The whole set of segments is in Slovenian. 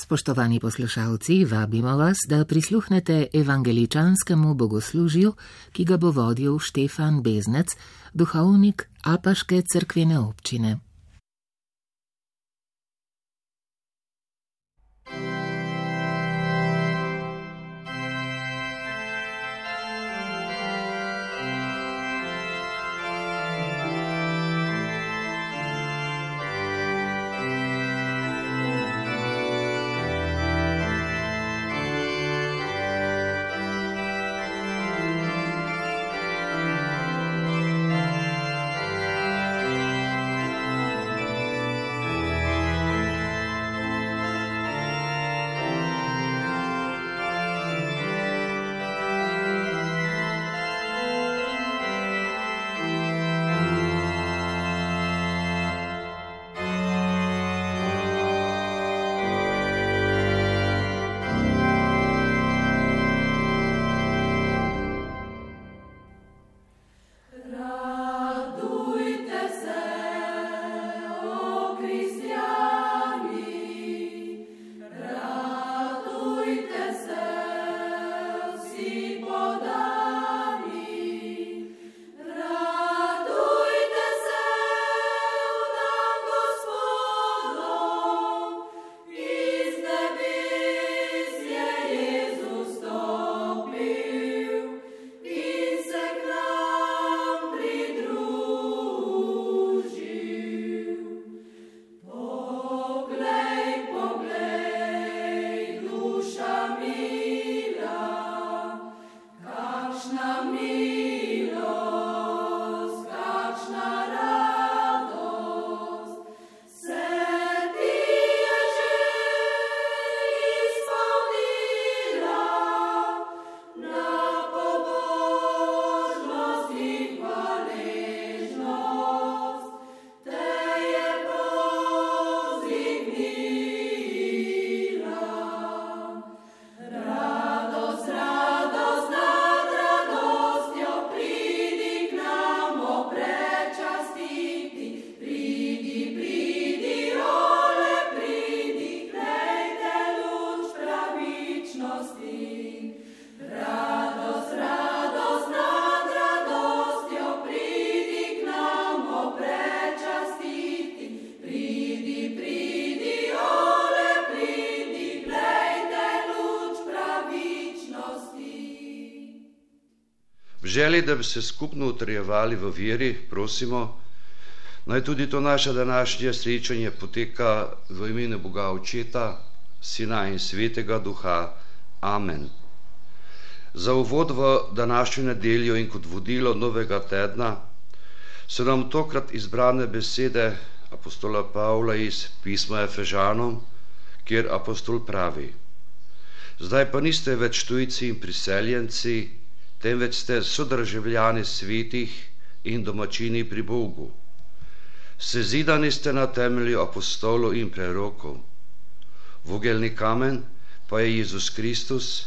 Spoštovani poslušalci, vabimo vas, da prisluhnete evangeličanskemu bogoslužju, ki ga bo vodil Štefan Beznec, duhovnik Apaške crkvene občine. Želi, da bi se skupno utrjevali v veri, prosimo, naj tudi to naše današnje srečanje poteka v imenu Boga Očeta, Sina in Svetega Duha. Amen. Za uvod v današnjo nedeljo in kot vodilo novega tedna so nam tokrat izbrane besede apostola Pavla iz pisma Efežanom, kjer apostol pravi: Zdaj pa niste več tujci in priseljenci, temveč ste sodržavljani svetih in domačini pri Bogu. Sezidani ste na temelju apostolov in prerokov. Vogelni kamen pa je Jezus Kristus,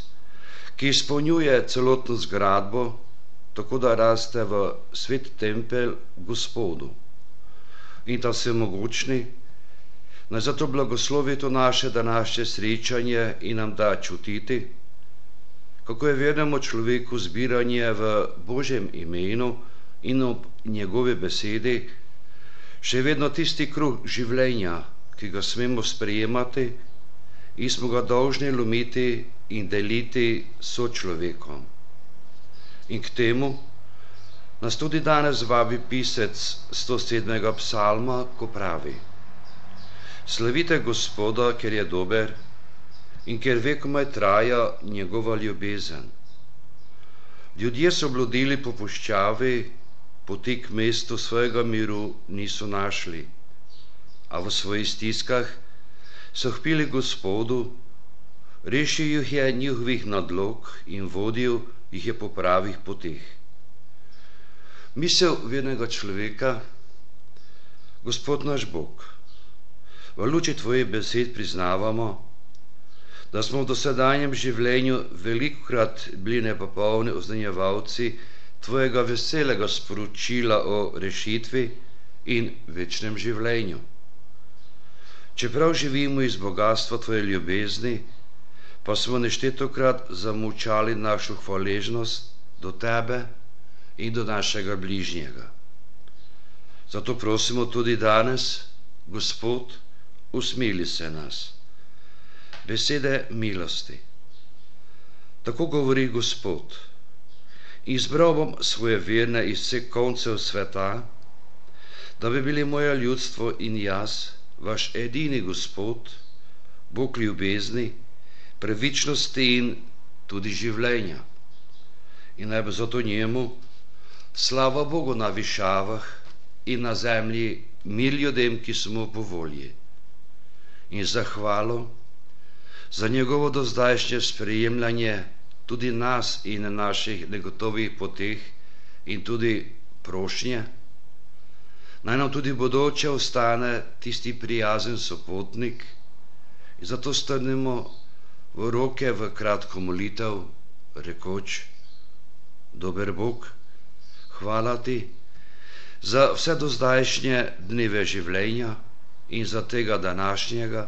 ki izpolnjuje celotno zgradbo, tako da raste v svet tempel Gospodu. In ta vse mogočni, naj zato blagoslovi to naše današnje srečanje in nam da čutiti, kako je vernemu človeku zbiranje v Božjem imenu in ob njegove besedi še vedno tisti kruh življenja, ki ga smemo sprejemati in smo ga dolžni lomiti in deliti so človekom. In k temu nas tudi danes vabi pisec 107. psalma, ko pravi Slavite Gospoda, ker je dober, in ker vekomaj traja njegova ljubezen. Ljudje so blodili po puščavi, poti k mestu svojega miru niso našli, a v svojih stiskah so hpili Gospodu, rešil jih je njihovih nadlog in vodil jih je po pravih poteh. Misel vernega človeka, Gospod naš Bog, v luči tvojih besed priznavamo, da smo v dosedanjem življenju velikokrat bili nepopolni oznanjevalci tvojega veselega sporočila o rešitvi in večnem življenju. Čeprav živimo iz bogatstva tvoje ljubezni, pa smo neštetokrat zamučali našo hvaležnost do tebe in do našega bližnjega. Zato prosimo tudi danes, Gospod, usmili se nas. Besede milosti. Tako govori Gospod. Izbral bom svoje verne iz vseh koncev sveta, da bi bili moje ljudstvo in jaz, vaš edini Gospod, Bog ljubezni, pravičnosti in tudi življenja. In naj bo zato njemu, slava Bogu na višavah in na zemlji, mir ljudem, ki smo po volji. In zahvalo za njegovo dozdajšnje sprejemljanje tudi nas in naših negotovih poteh in tudi prošnje. Naj nam tudi bodoče ostane tisti prijazen sopotnik in zato strnemo v roke v kratko molitev, rekoč, dober Bog, hvala ti za vse dozdajšnje dneve življenja in za tega današnjega,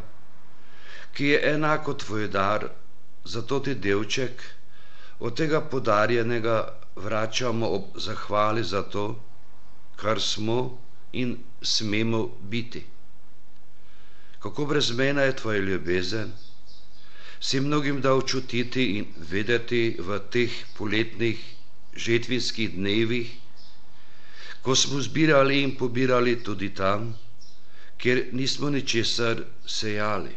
ki je enako tvoj dar, zato ti delček, od tega podarjenega vračamo ob zahvali za to, kar smo in smemo biti. Kako brezmena je tvoja ljubezen, si mnogim dal čutiti in vedeti v teh poletnih žetvinskih dnevih, ko smo zbirali in pobirali tudi tam, kjer nismo ničesar sejali.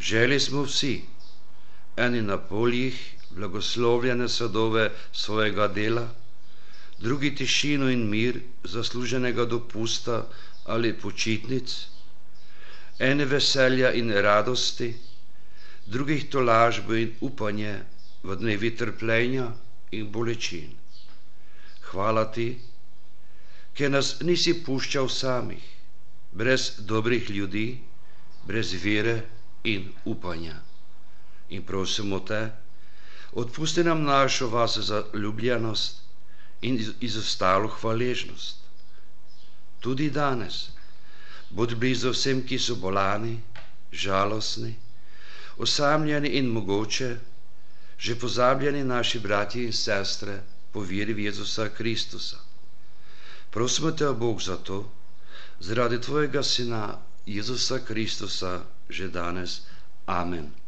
Želi smo vsi, eni na poljih, blagoslovljene sadove svojega dela, drugi tišino in mir zasluženega dopusta ali počitnic, ene veselja in radosti, drugih tolažbo in upanje v dnevi trpljenja in bolečin. Hvala ti, ker nas nisi puščal samih, brez dobrih ljudi, brez vere in upanja. In prosimo te, odpusti nam našo vas za ljubljenost in izostalo hvaležnost. Tudi danes, bod blizu vsem, ki so bolani, žalostni, osamljeni in mogoče, že pozabljeni naši bratji in sestre po veri v Jezusa Kristusa. Prosimo te, Bog, za to, zaradi tvojega sina Jezusa Kristusa, že danes. Amen.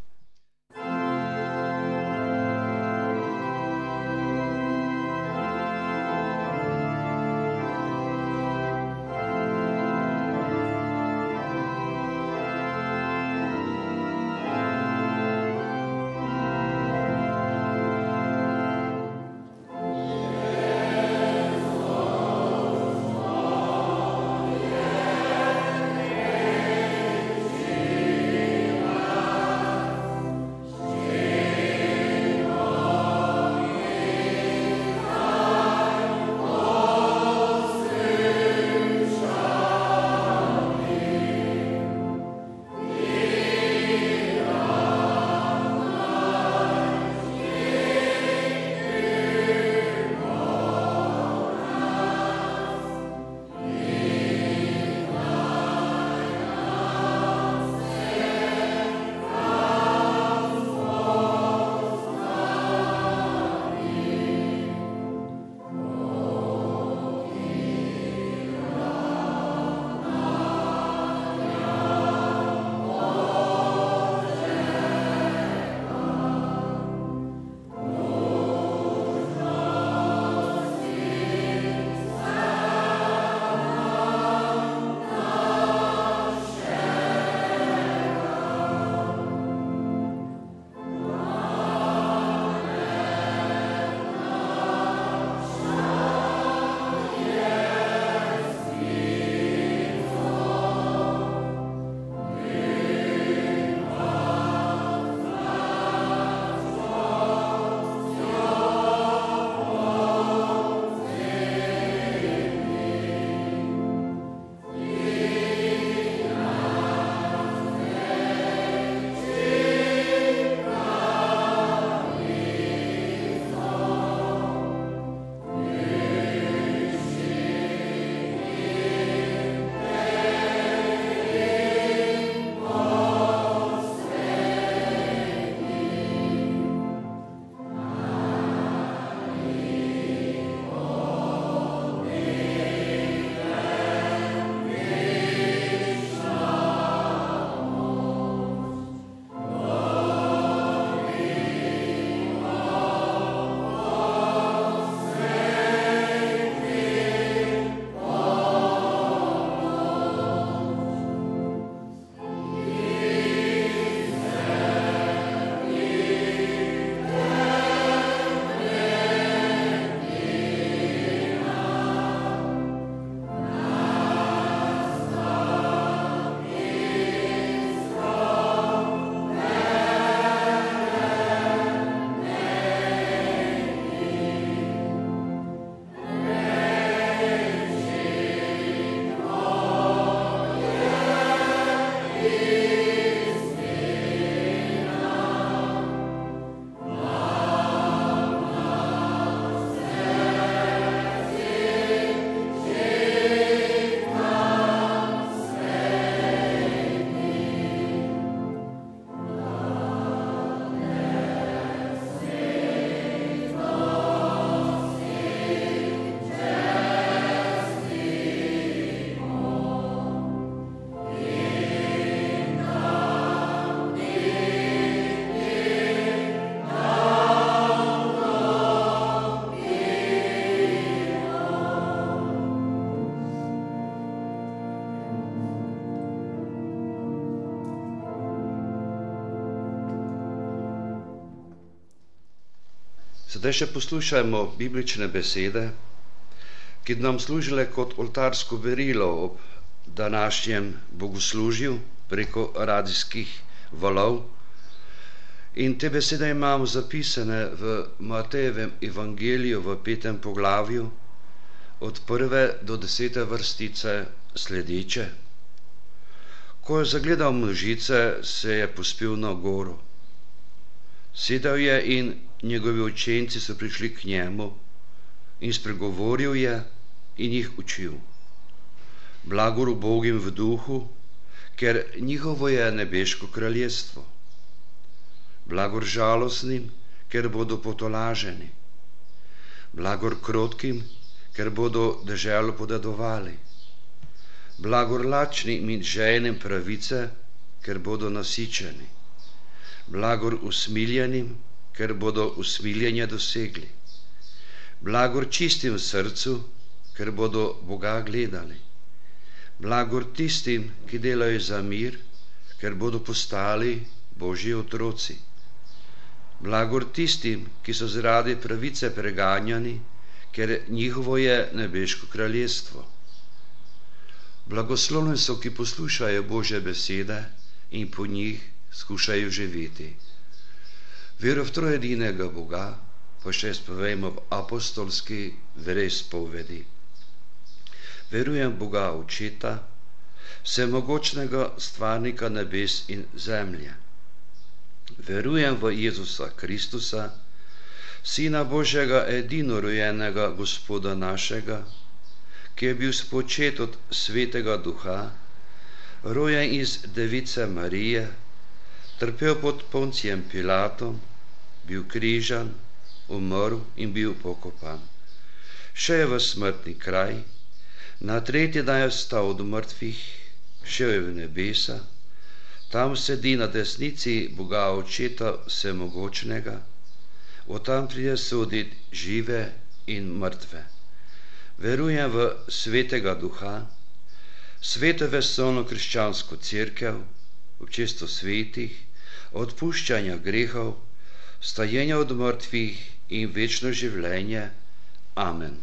Sedaj še poslušajmo biblične besede, ki nam služile kot oltarsko verilo ob današnjem bogoslužju preko radijskih valov. In te besede imamo zapisane v Matejevem evangeliju v petem poglavju, od prve do desete vrstice sledeče. Ko je zagledal množice, se je pospil na goro. Sedel je in njegovi učenci so prišli k njemu in spregovoril je in jih učil. Blagor ubogim v duhu, ker njihovo je nebeško kraljestvo. Blagor žalostnim, ker bodo potolaženi. Blagor krotkim, ker bodo deželo podedovali. Blagor lačnim in žejnim pravice, ker bodo nasičeni. Blagor usmiljenim, ker bodo usmiljenje dosegli. Blagor čistim v srcu, ker bodo Boga gledali. Blagor tistim, ki delajo za mir, ker bodo postali Božji otroci. Blagor tistim, ki so zaradi pravice preganjani, ker njihovo je nebeško kraljestvo. Blagoslovni so, ki poslušajo Božje besede in po njih skušajo živeti. Vero v trojedinega Boga pa še spovejmo v apostolski verespovedi. Verujem Boga Očeta, vsemogočnega stvarnika nebes in zemlje. Verujem v Jezusa Kristusa, Sina Božjega edinorojenega Gospoda našega, ki je bil spočet od svetega duha, rojen iz device Marije, trpel pod Poncijem Pilatom, bil križan, umrl in bil pokopan. Še je v smrtni kraj, na tretji dan je vstal od mrtvih, šel je v nebesa, tam sedi na desnici Boga očeta vsemogočnega, od tam pride soditi žive in mrtve. Verujem v svetega duha, sveto vesolno krščansko crkev, občesto svetih, odpuščanja grehov, stajenja od mrtvih in večno življenje. Amen.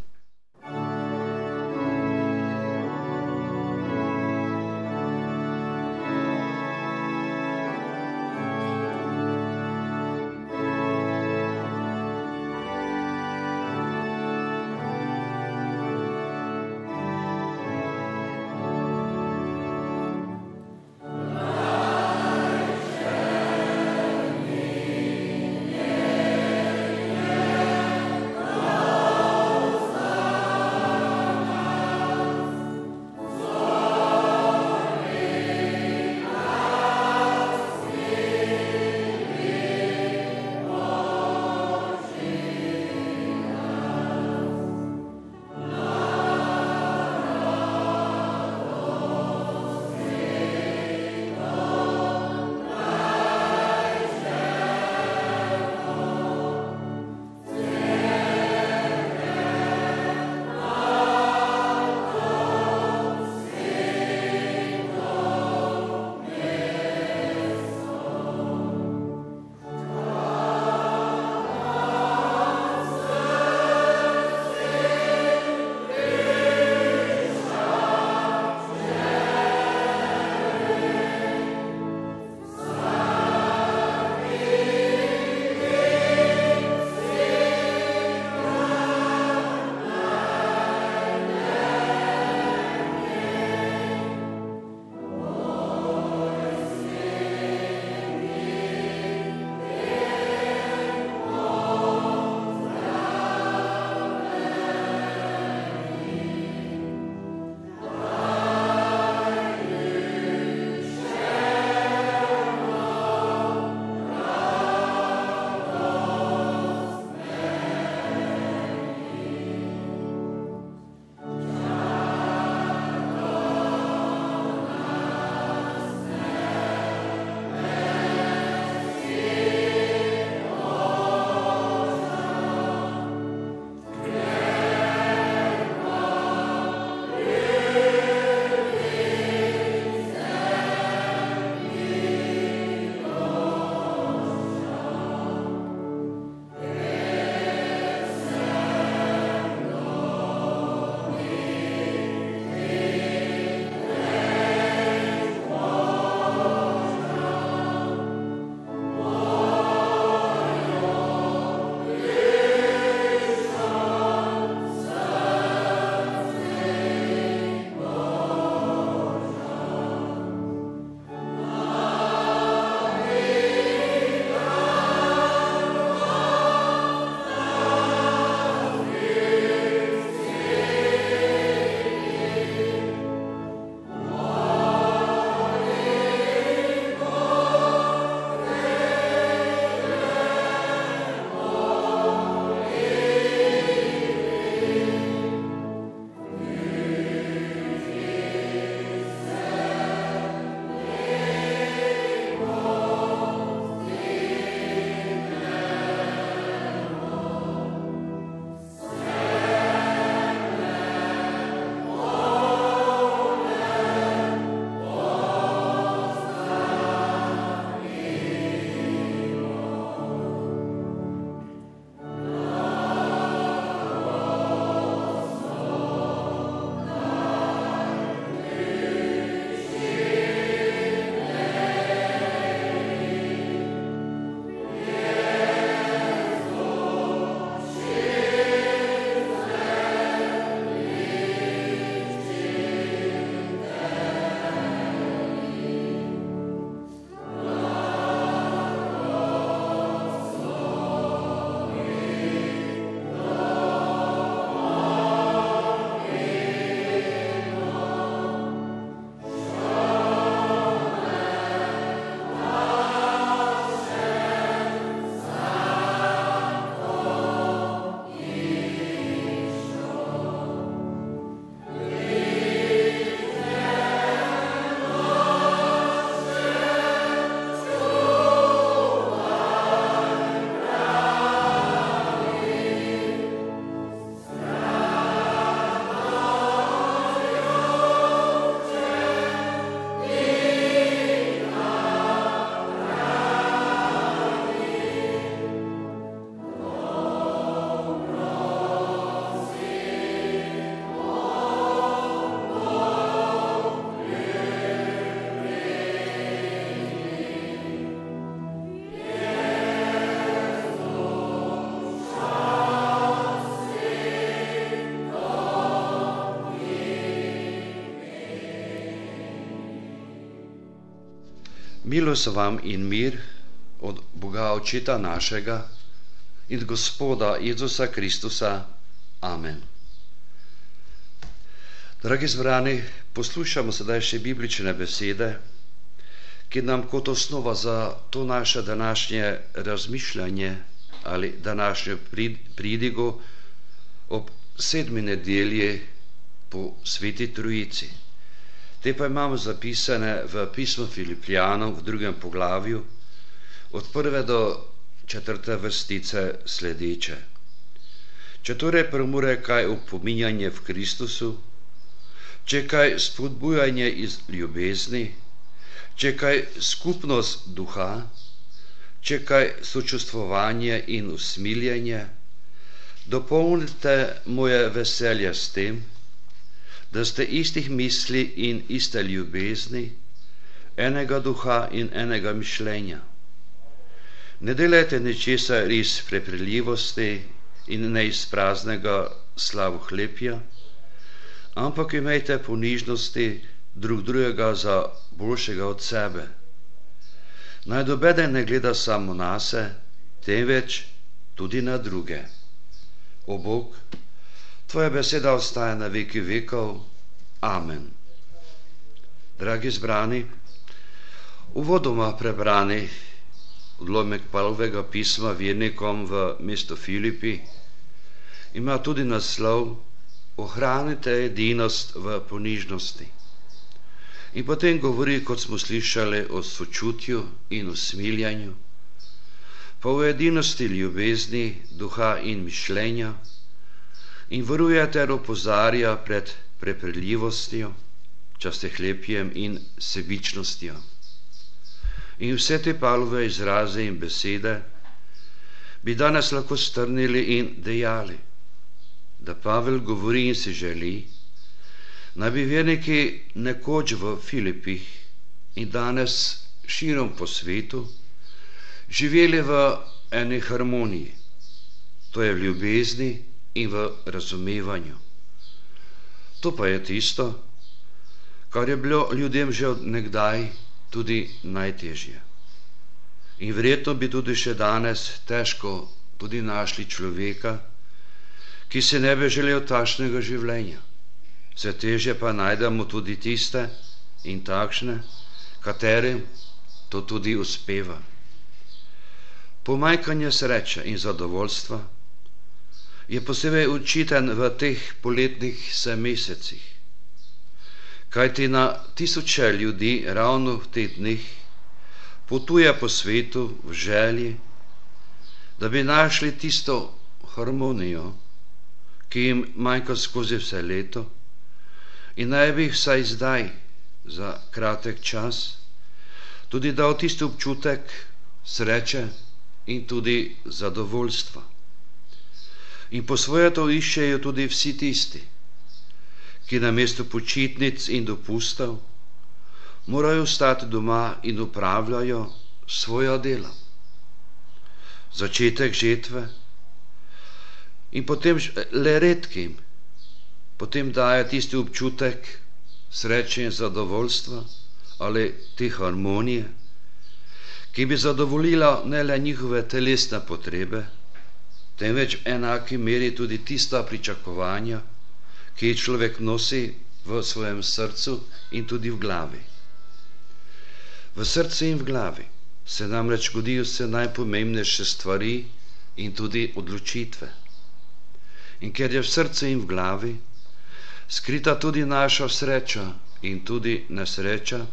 Milo so vam in mir od Boga Očeta našega in Gospoda Jezusa Kristusa. Amen. Dragi zbrani, poslušamo sedaj še biblične besede, ki nam kot osnova za to naše današnje razmišljanje ali današnjo pridigo ob sedmi nedelji po sveti Trojici. Te pa imamo zapisane v pismu Filipijanom v drugem poglavju, od prve do četrte vrstice sledeče. Če torej premure kaj upominjanje v Kristusu, če kaj spodbujanje iz ljubezni, če kaj skupnost duha, če kaj sočustvovanje in usmiljenje, dopolnite moje veselje s tem, da ste istih misli in iste ljubezni, enega duha in enega mišljenja. Ne delajte ničesa iz prepriljivosti in ne iz praznega slavu hlepja, ampak imejte ponižnosti drug drugega za boljšega od sebe. Naj dobede ne gleda samo na se, temveč tudi na druge. O Bog, Tvoja beseda ostaja na veki vekov. Amen. Dragi zbrani, uvodoma prebrani odlomek Pavlovega pisma vernikom v mesto Filipi ima tudi naslov Ohranite edinost v ponižnosti. In potem govori, kot smo slišali, o sočutju in usmiljanju, pa o edinosti ljubezni, duha in mišljenja, in varuje ter opozarja pred prepredljivostjo, častehlepjem in sebičnostjo. In vse te palove izraze in besede bi danes lahko strnili in dejali, da Pavel govori in si želi, naj bi verniki nekoč v Filipih in danes širom po svetu živeli v eni harmoniji, to je v ljubezni, in v razumevanju. To pa je tisto, kar je bilo ljudem že od nekdaj tudi najtežje. In verjetno bi tudi še danes težko tudi našli človeka, ki se ne bi želel takšnega življenja. Vse teže pa najdemo tudi tiste in takšne, katerim to tudi uspeva. Pomajkanje sreče in zadovoljstva je posebej učiten v teh poletnih mesecih. Kaj ti na tisoče ljudi ravno v teh dneh potuje po svetu v želji, da bi našli tisto harmonijo, ki jim manjka skozi vse leto in naj bi vsaj zdaj, za kratek čas, tudi dal tisti občutek sreče in tudi zadovoljstva. In po svoje to iščejo tudi vsi tisti, ki na mestu počitnic in dopustov morajo stati doma in upravljajo svoja dela. Začetek žetve in potem le redkim, potem daje tisti občutek sreče in zadovoljstva ali te harmonije, ki bi zadovoljila ne le njihove telesne potrebe, temveč v enaki meri tudi tista pričakovanja, ki jih človek nosi v svojem srcu in tudi v glavi. V srcu in v glavi se namreč godijo vse najpomembnejše stvari in tudi odločitve. In ker je v srcu in v glavi skrita tudi naša sreča in tudi nesreča,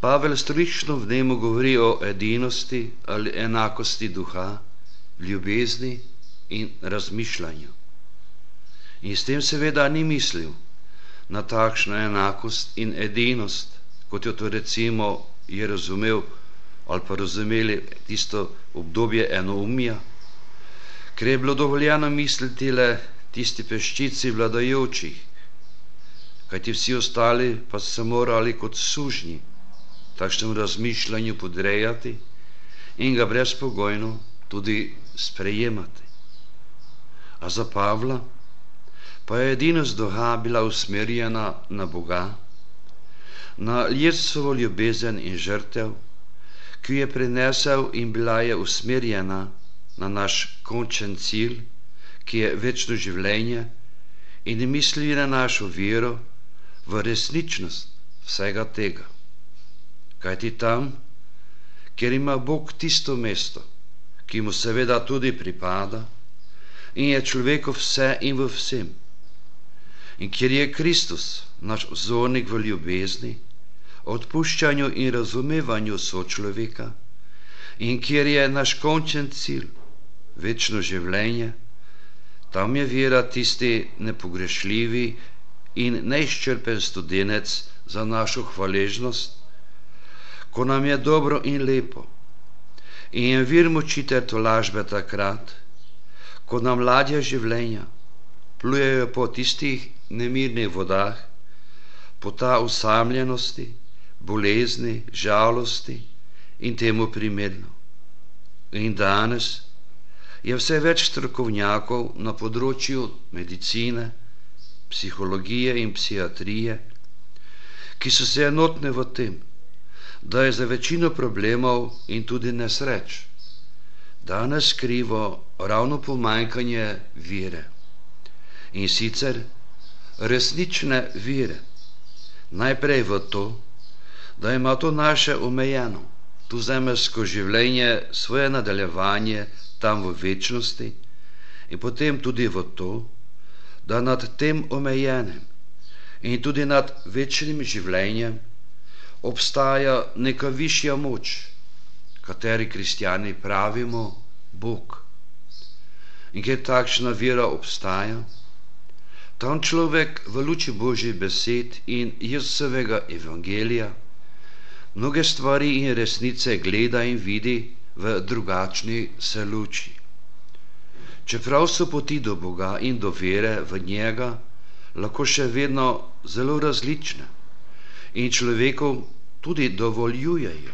Pavel strično v njemu govori o edinosti ali enakosti duha, ljubezni in razmišljanju. In s tem seveda ni mislil na takšno enakost in edinost, kot jo to recimo je razumel ali pa razumeli tisto obdobje enoumja, ker je bilo dovoljeno misliti le tisti peščici vladajočih, kajti vsi ostali pa so se morali kot sužnji takšnemu razmišljanju podrejati in ga brezpogojno tudi sprejemati. A za Pavla pa je edinost duha bila usmerjena na Boga, na Jezusovo ljubezen in žrtev, ki je prinesel in bila je usmerjena na naš končen cilj, ki je večno življenje in misli na našo vero v resničnost vsega tega. Kaj ti tam, kjer ima Bog tisto mesto, ki mu seveda tudi pripada in je človeku vse in v vsem. In kjer je Kristus, naš vzornik v ljubezni, odpuščanju in razumevanju sočloveka, in kjer je naš končen cilj, večno življenje, tam je vera tisti nepogrešljivi in neizčrpen studenec za našo hvaležnost, ko nam je dobro in lepo. In vir močite to lažbe takrat, ko nam ladje življenja plujejo po tistih nemirnih vodah, po ta usamljenosti, bolezni, žalosti in temu primerno. In danes je vse več strokovnjakov na področju medicine, psihologije in psihiatrije, ki so se enotne v tem, da je za večino problemov in tudi nesreč danes krivo ravno pomanjkanje vire in sicer resnične vire. Najprej v to, da ima to naše omejeno, tu zemeljsko življenje, svoje nadaljevanje tam v večnosti in potem tudi v to, da nad tem omejenem in tudi nad večnim življenjem obstaja neka višja moč, kateri kristijani pravimo Bog. In ker takšna vera obstaja, tam človek v luči Božjih besed in Jezusovega evangelija mnoge stvari in resnice gleda in vidi v drugačni se luči. Čeprav so poti do Boga in do vere v njega lahko še vedno zelo različne in človekov tudi dovoljujejo,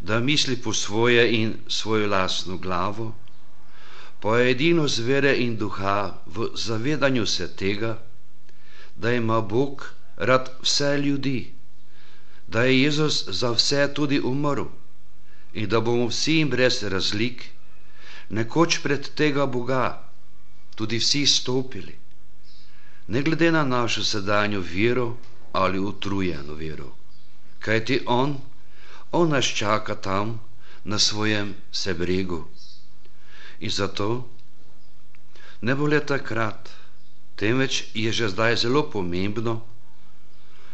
da misli po svoje in svojo lastno glavo, je edino zvere in duha v zavedanju se tega, da ima Bog rad vse ljudi, da je Jezus za vse tudi umrl in da bomo vsi in brez razlik nekoč pred tega Boga tudi vsi stopili, ne glede na našo sedanjo vero ali utrujeno vero. Kaj ti On, On nas čaka tam na svojem sebregu. In zato ne bo le takrat, temveč je že zdaj zelo pomembno,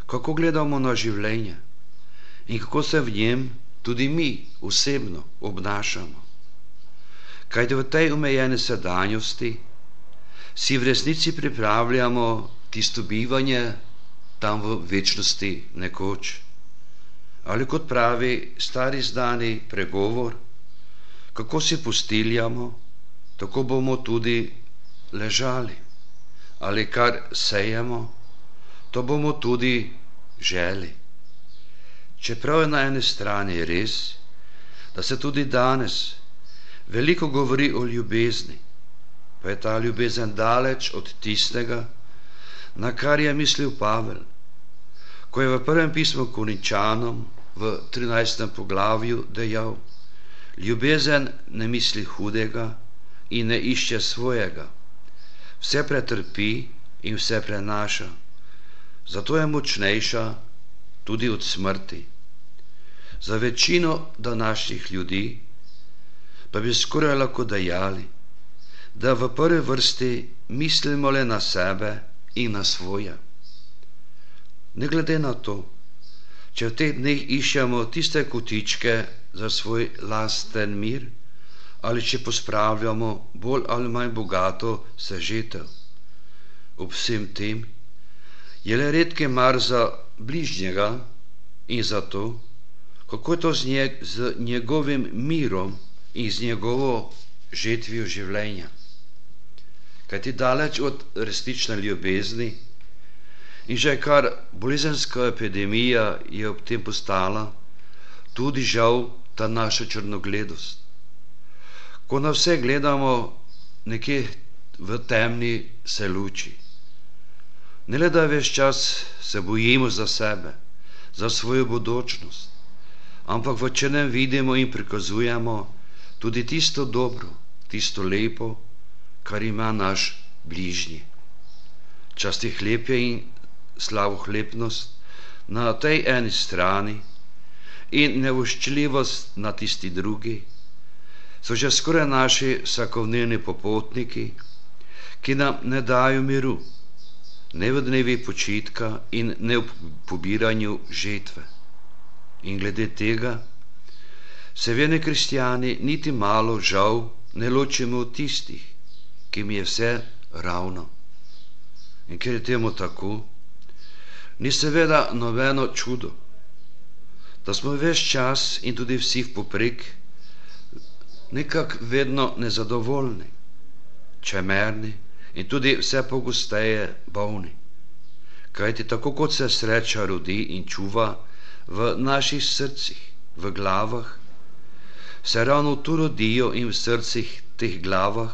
kako gledamo na življenje in kako se v njem tudi mi osebno obnašamo. Kajte v tej omejeni sedanjosti si v resnici pripravljamo tisto bivanje tam v večnosti nekoč. Ali kot pravi stari znani pregovor, kako si postiljamo, tako bomo tudi ležali. Ali kar sejemo, to bomo tudi želi. Čeprav je na eni strani res, da se tudi danes veliko govori o ljubezni, pa je ta ljubezen daleč od tistega, na kar je mislil Pavel, ko je v prvem pismu Koničanom v 13. poglavju dejal, Ljubezen ne misli hudega in ne išče svojega, vse pretrpi in vse prenaša, zato je močnejša tudi od smrti. Za večino današnjih ljudi pa bi skoraj lahko dejali, da v prvi vrsti mislimo le na sebe in na svoje. Ne glede na to, če v teh dneh iščemo tiste kotičke za svoj lasten mir, ali če pospravljamo bolj ali manj bogato sežitev. Ob vsem tem je le redke mar za bližnjega in za to, kako je to z, njeg, z njegovim mirom in z njegovo žetvijo življenja. Kaj ti daleč od resnične ljubezni, In že kar bolezenska epidemija je ob tem postala, tudi žal ta naša črnogledost. Ko na vse gledamo nekje v temni se luči. Ne le da več čas se bojimo za sebe, za svojo bodočnost, ampak v čenem vidimo in prikazujemo tudi tisto dobro, tisto lepo, kar ima naš bližnji. Časti hlepje in slavohlepnost na tej eni strani in nevoščljivost na tisti drugi, so že skoraj naši vsakovnevni popotniki, ki nam ne dajo miru, ne v dnevi počitka in ne v pobiranju žetve. In glede tega se vene kristijani niti malo žal ne ločimo od tistih, ki mi je vse ravno. In ker je temu tako, ni seveda nobeno čudo, da smo več čas in tudi vsi v poprek nekako vedno nezadovoljni, čemerni in tudi vse pogosteje bolni. Kajti tako kot se sreča rodi in čuva v naših srcih, v glavah, se ravno tu rodijo in v srcih teh glavah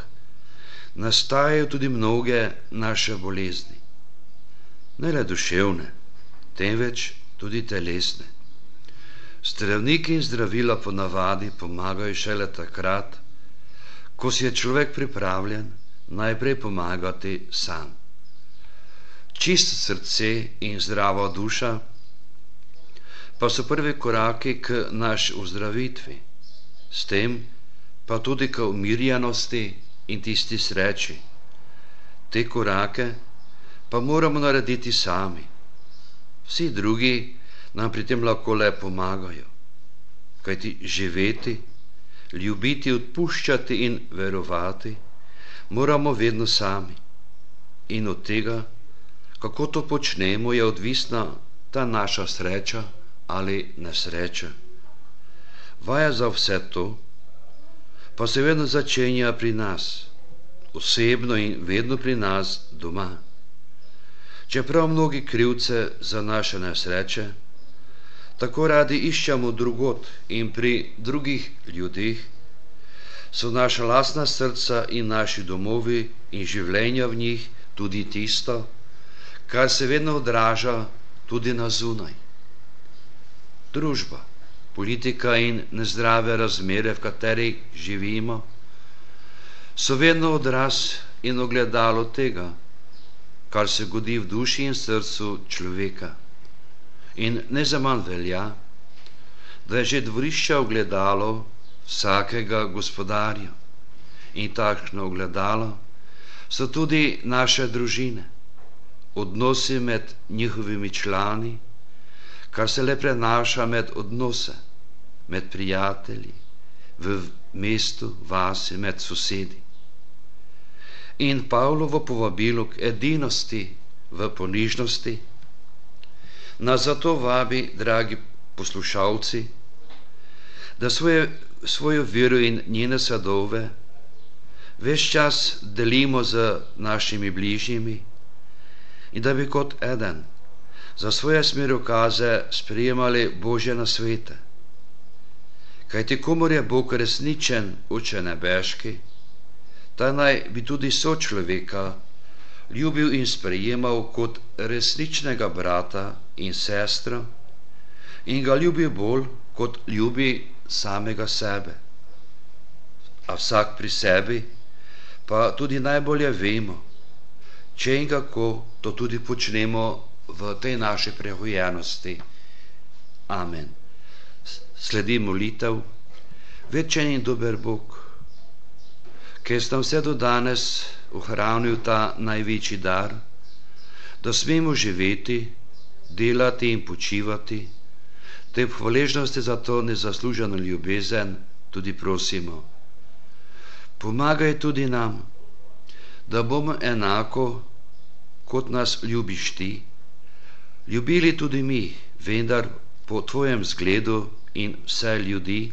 nastajajo tudi mnoge naše bolezni. Ne le duševne, temveč tudi telesne. Zdravniki in zdravila ponavadi pomagajo šele takrat, ko si je človek pripravljen najprej pomagati sam. Čist srce in zdrava duša pa so prvi koraki k naši ozdravitvi, s tem pa tudi k umirjenosti in tisti sreči. Te korake pa moramo narediti sami. Vsi drugi nam pri tem lahko le pomagajo. Kajti živeti, ljubiti, odpuščati in verovati moramo vedno sami. In od tega, kako to počnemo, je odvisna ta naša sreča ali nesreča. Vaja za vse to pa se vedno začenja pri nas, osebno in vedno pri nas doma. Čeprav mnogi krivce za naše nesreče, tako radi iščemo drugot in pri drugih ljudeh, so naša lasna srca in naši domovi in življenja v njih tudi tisto, kar se vedno odraža tudi na zunaj. Družba, politika in nezdrave razmere, v katerih živimo, so vedno odraz in ogledalo tega, kar se godi v duši in srcu človeka. In ne za manj velja, da je že dvorišče ogledalo vsakega gospodarja. In takšno ogledalo so tudi naše družine, odnosi med njihovimi člani, kar se le prenaša med odnose, med prijatelji, v mestu, vasi, med sosedi. In Pavlovo povabilo k edinosti v ponižnosti, Nas zato vabi, dragi poslušalci, da svoje, svojo vero in njene sadove več čas delimo z našimi bližnjimi in da bi kot eden za svoje smerokaze sprejemali Božje nasvete. Kajti komor je Bog resničen uče nebeški, ta naj bi tudi sočloveka ljubil in sprejemal kot resničnega brata in sestro in ga ljubil bolj, kot ljubi samega sebe. A vsak pri sebi pa tudi najbolje vemo, če in kako to tudi počnemo v tej naši prehojenosti. Amen. Sledi molitev, večen in dober Bog, ki ste vse do danes ohranil ta največji dar, da smemo živeti, delati in počivati, te hvaležnosti za to nezasluženo ljubezen tudi prosimo. Pomagaj tudi nam, da bomo enako, kot nas ljubiš ti, ljubili tudi mi, vendar po tvojem zgledu in vse ljudi,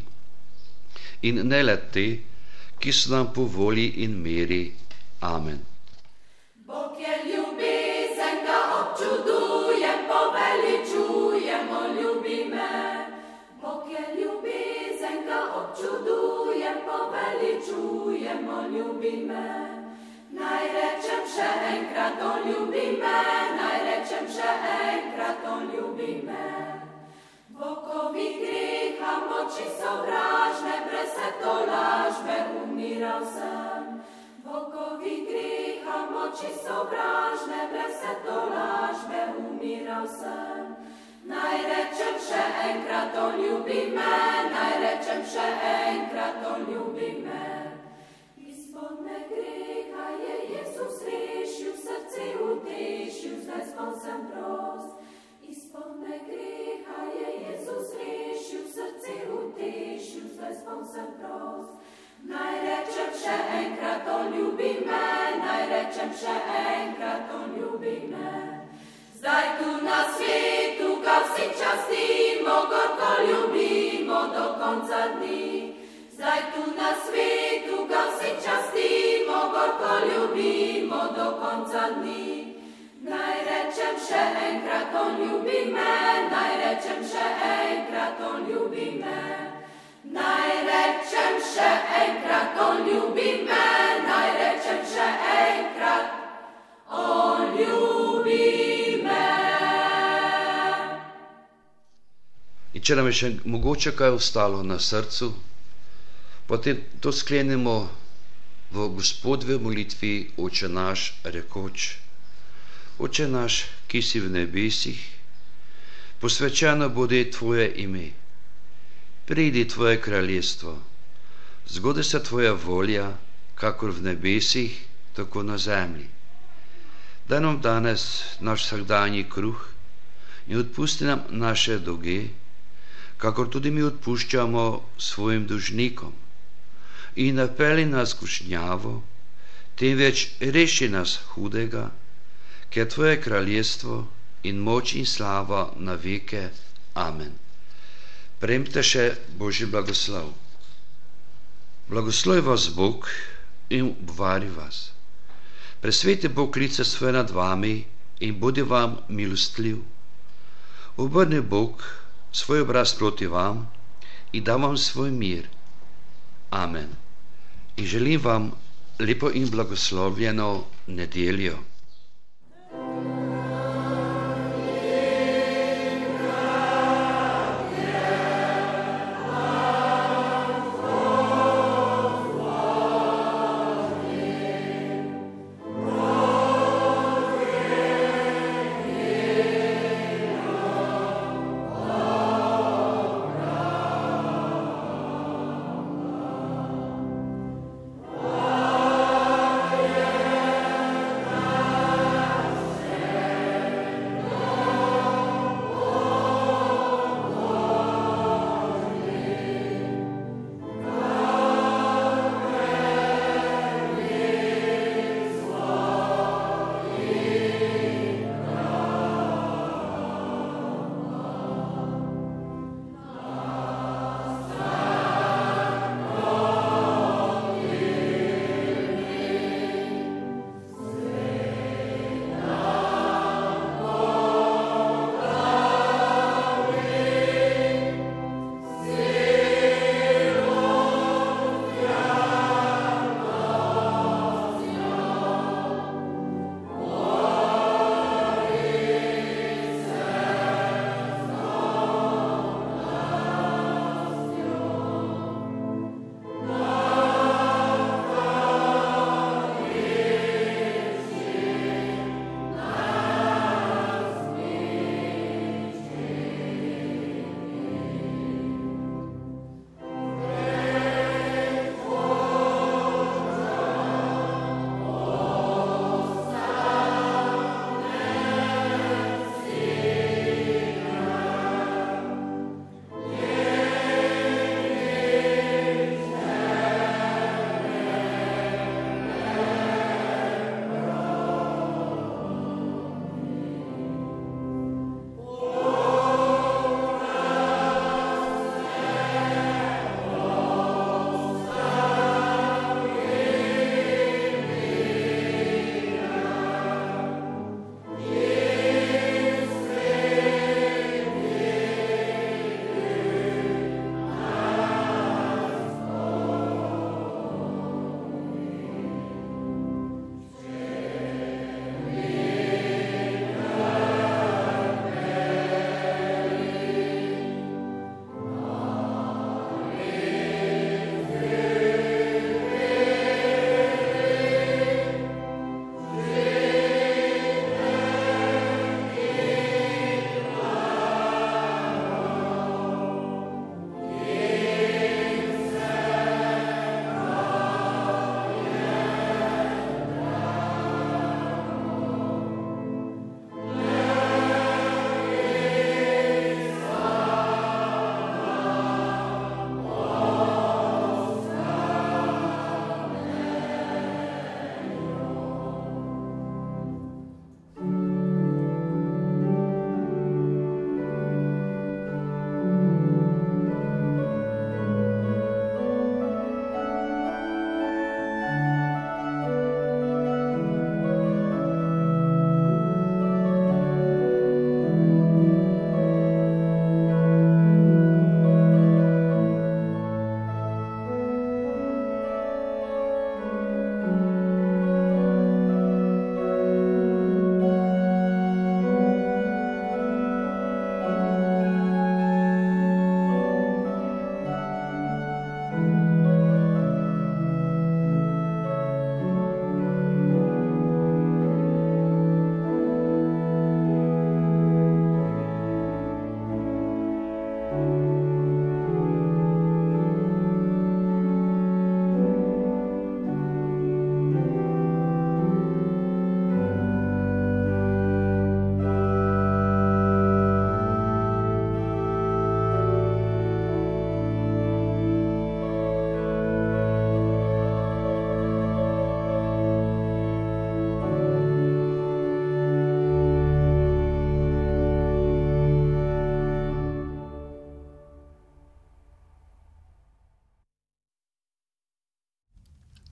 in ne le te, ki so nam po volji in meri. Amen. Bog je ljubezen, ga občudujem, poveličujemo, ljubi me. Bog je ljubezen, ga občudujem, poveličujemo, ljubi me. Naj rečem še enkrat, on ljubi me, naj rečem še enkrat, on ljubi me. Vokovi greha moči sovražne, brez se to lažbe umiral sem. Vokovi greha moči sovražne, brez se to lažbe umiral sem. Naj rečem še enkrat, on ljubi me, naj rečem še enkrat, on ljubi me. Izpodne greha je Jezus rešil, srce utešil, zdaj spon sem prost. Izpodne greha je Jezus rešil, srce utešil, zdaj spon sem prost. Naj rečem še enkrat, on ljubi me, naj rečem še enkrat, on ljubi me. Zdaj tu na svetu ga vsi častimo, gorko ljubimo do konca dni. Zdaj tu na svetu ga vsi častimo, gorko ljubimo do konca dni. Naj rečem še enkrat, on ljubi me, naj rečem še enkrat, on ljubi me. Naj rečem še enkrat, on ljubi me, naj rečem še enkrat, on ljubi me. In če nam je še mogoče kaj ostalo na srcu, potem to sklenemo v gospodve molitvi Oče naš rekoč. Oče naš, ki si v nebesih, posvečeno bude Tvoje ime. Pridi Tvoje kraljestvo, zgodi se Tvoja volja, kakor v nebesih, tako na zemlji. Daj nam danes naš vsakdanji kruh in odpusti nam naše dolge, kakor tudi mi odpuščamo svojim dužnikom. In napeli nas kušnjavo, temveč reši nas hudega, ker Tvoje kraljestvo in moč in slava na veke. Amen. Premte še Božji blagoslov. Blagoslov vas Bog in obvari vas. Presveti Bog lice svoje nad vami in bodi vam milostljiv. Obrni Bog svoj obraz proti vam in da vam svoj mir. Amen. In želim vam lepo in blagoslovljeno nedeljo.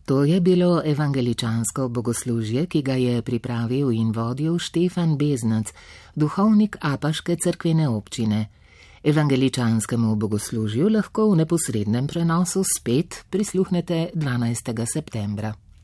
To je bilo evangeličansko bogoslužje, ki ga je pripravil in vodil Štefan Beznac, duhovnik Apaške crkvene občine. Evangeličanskemu bogoslužju lahko v neposrednem prenosu spet prisluhnete 12. septembra.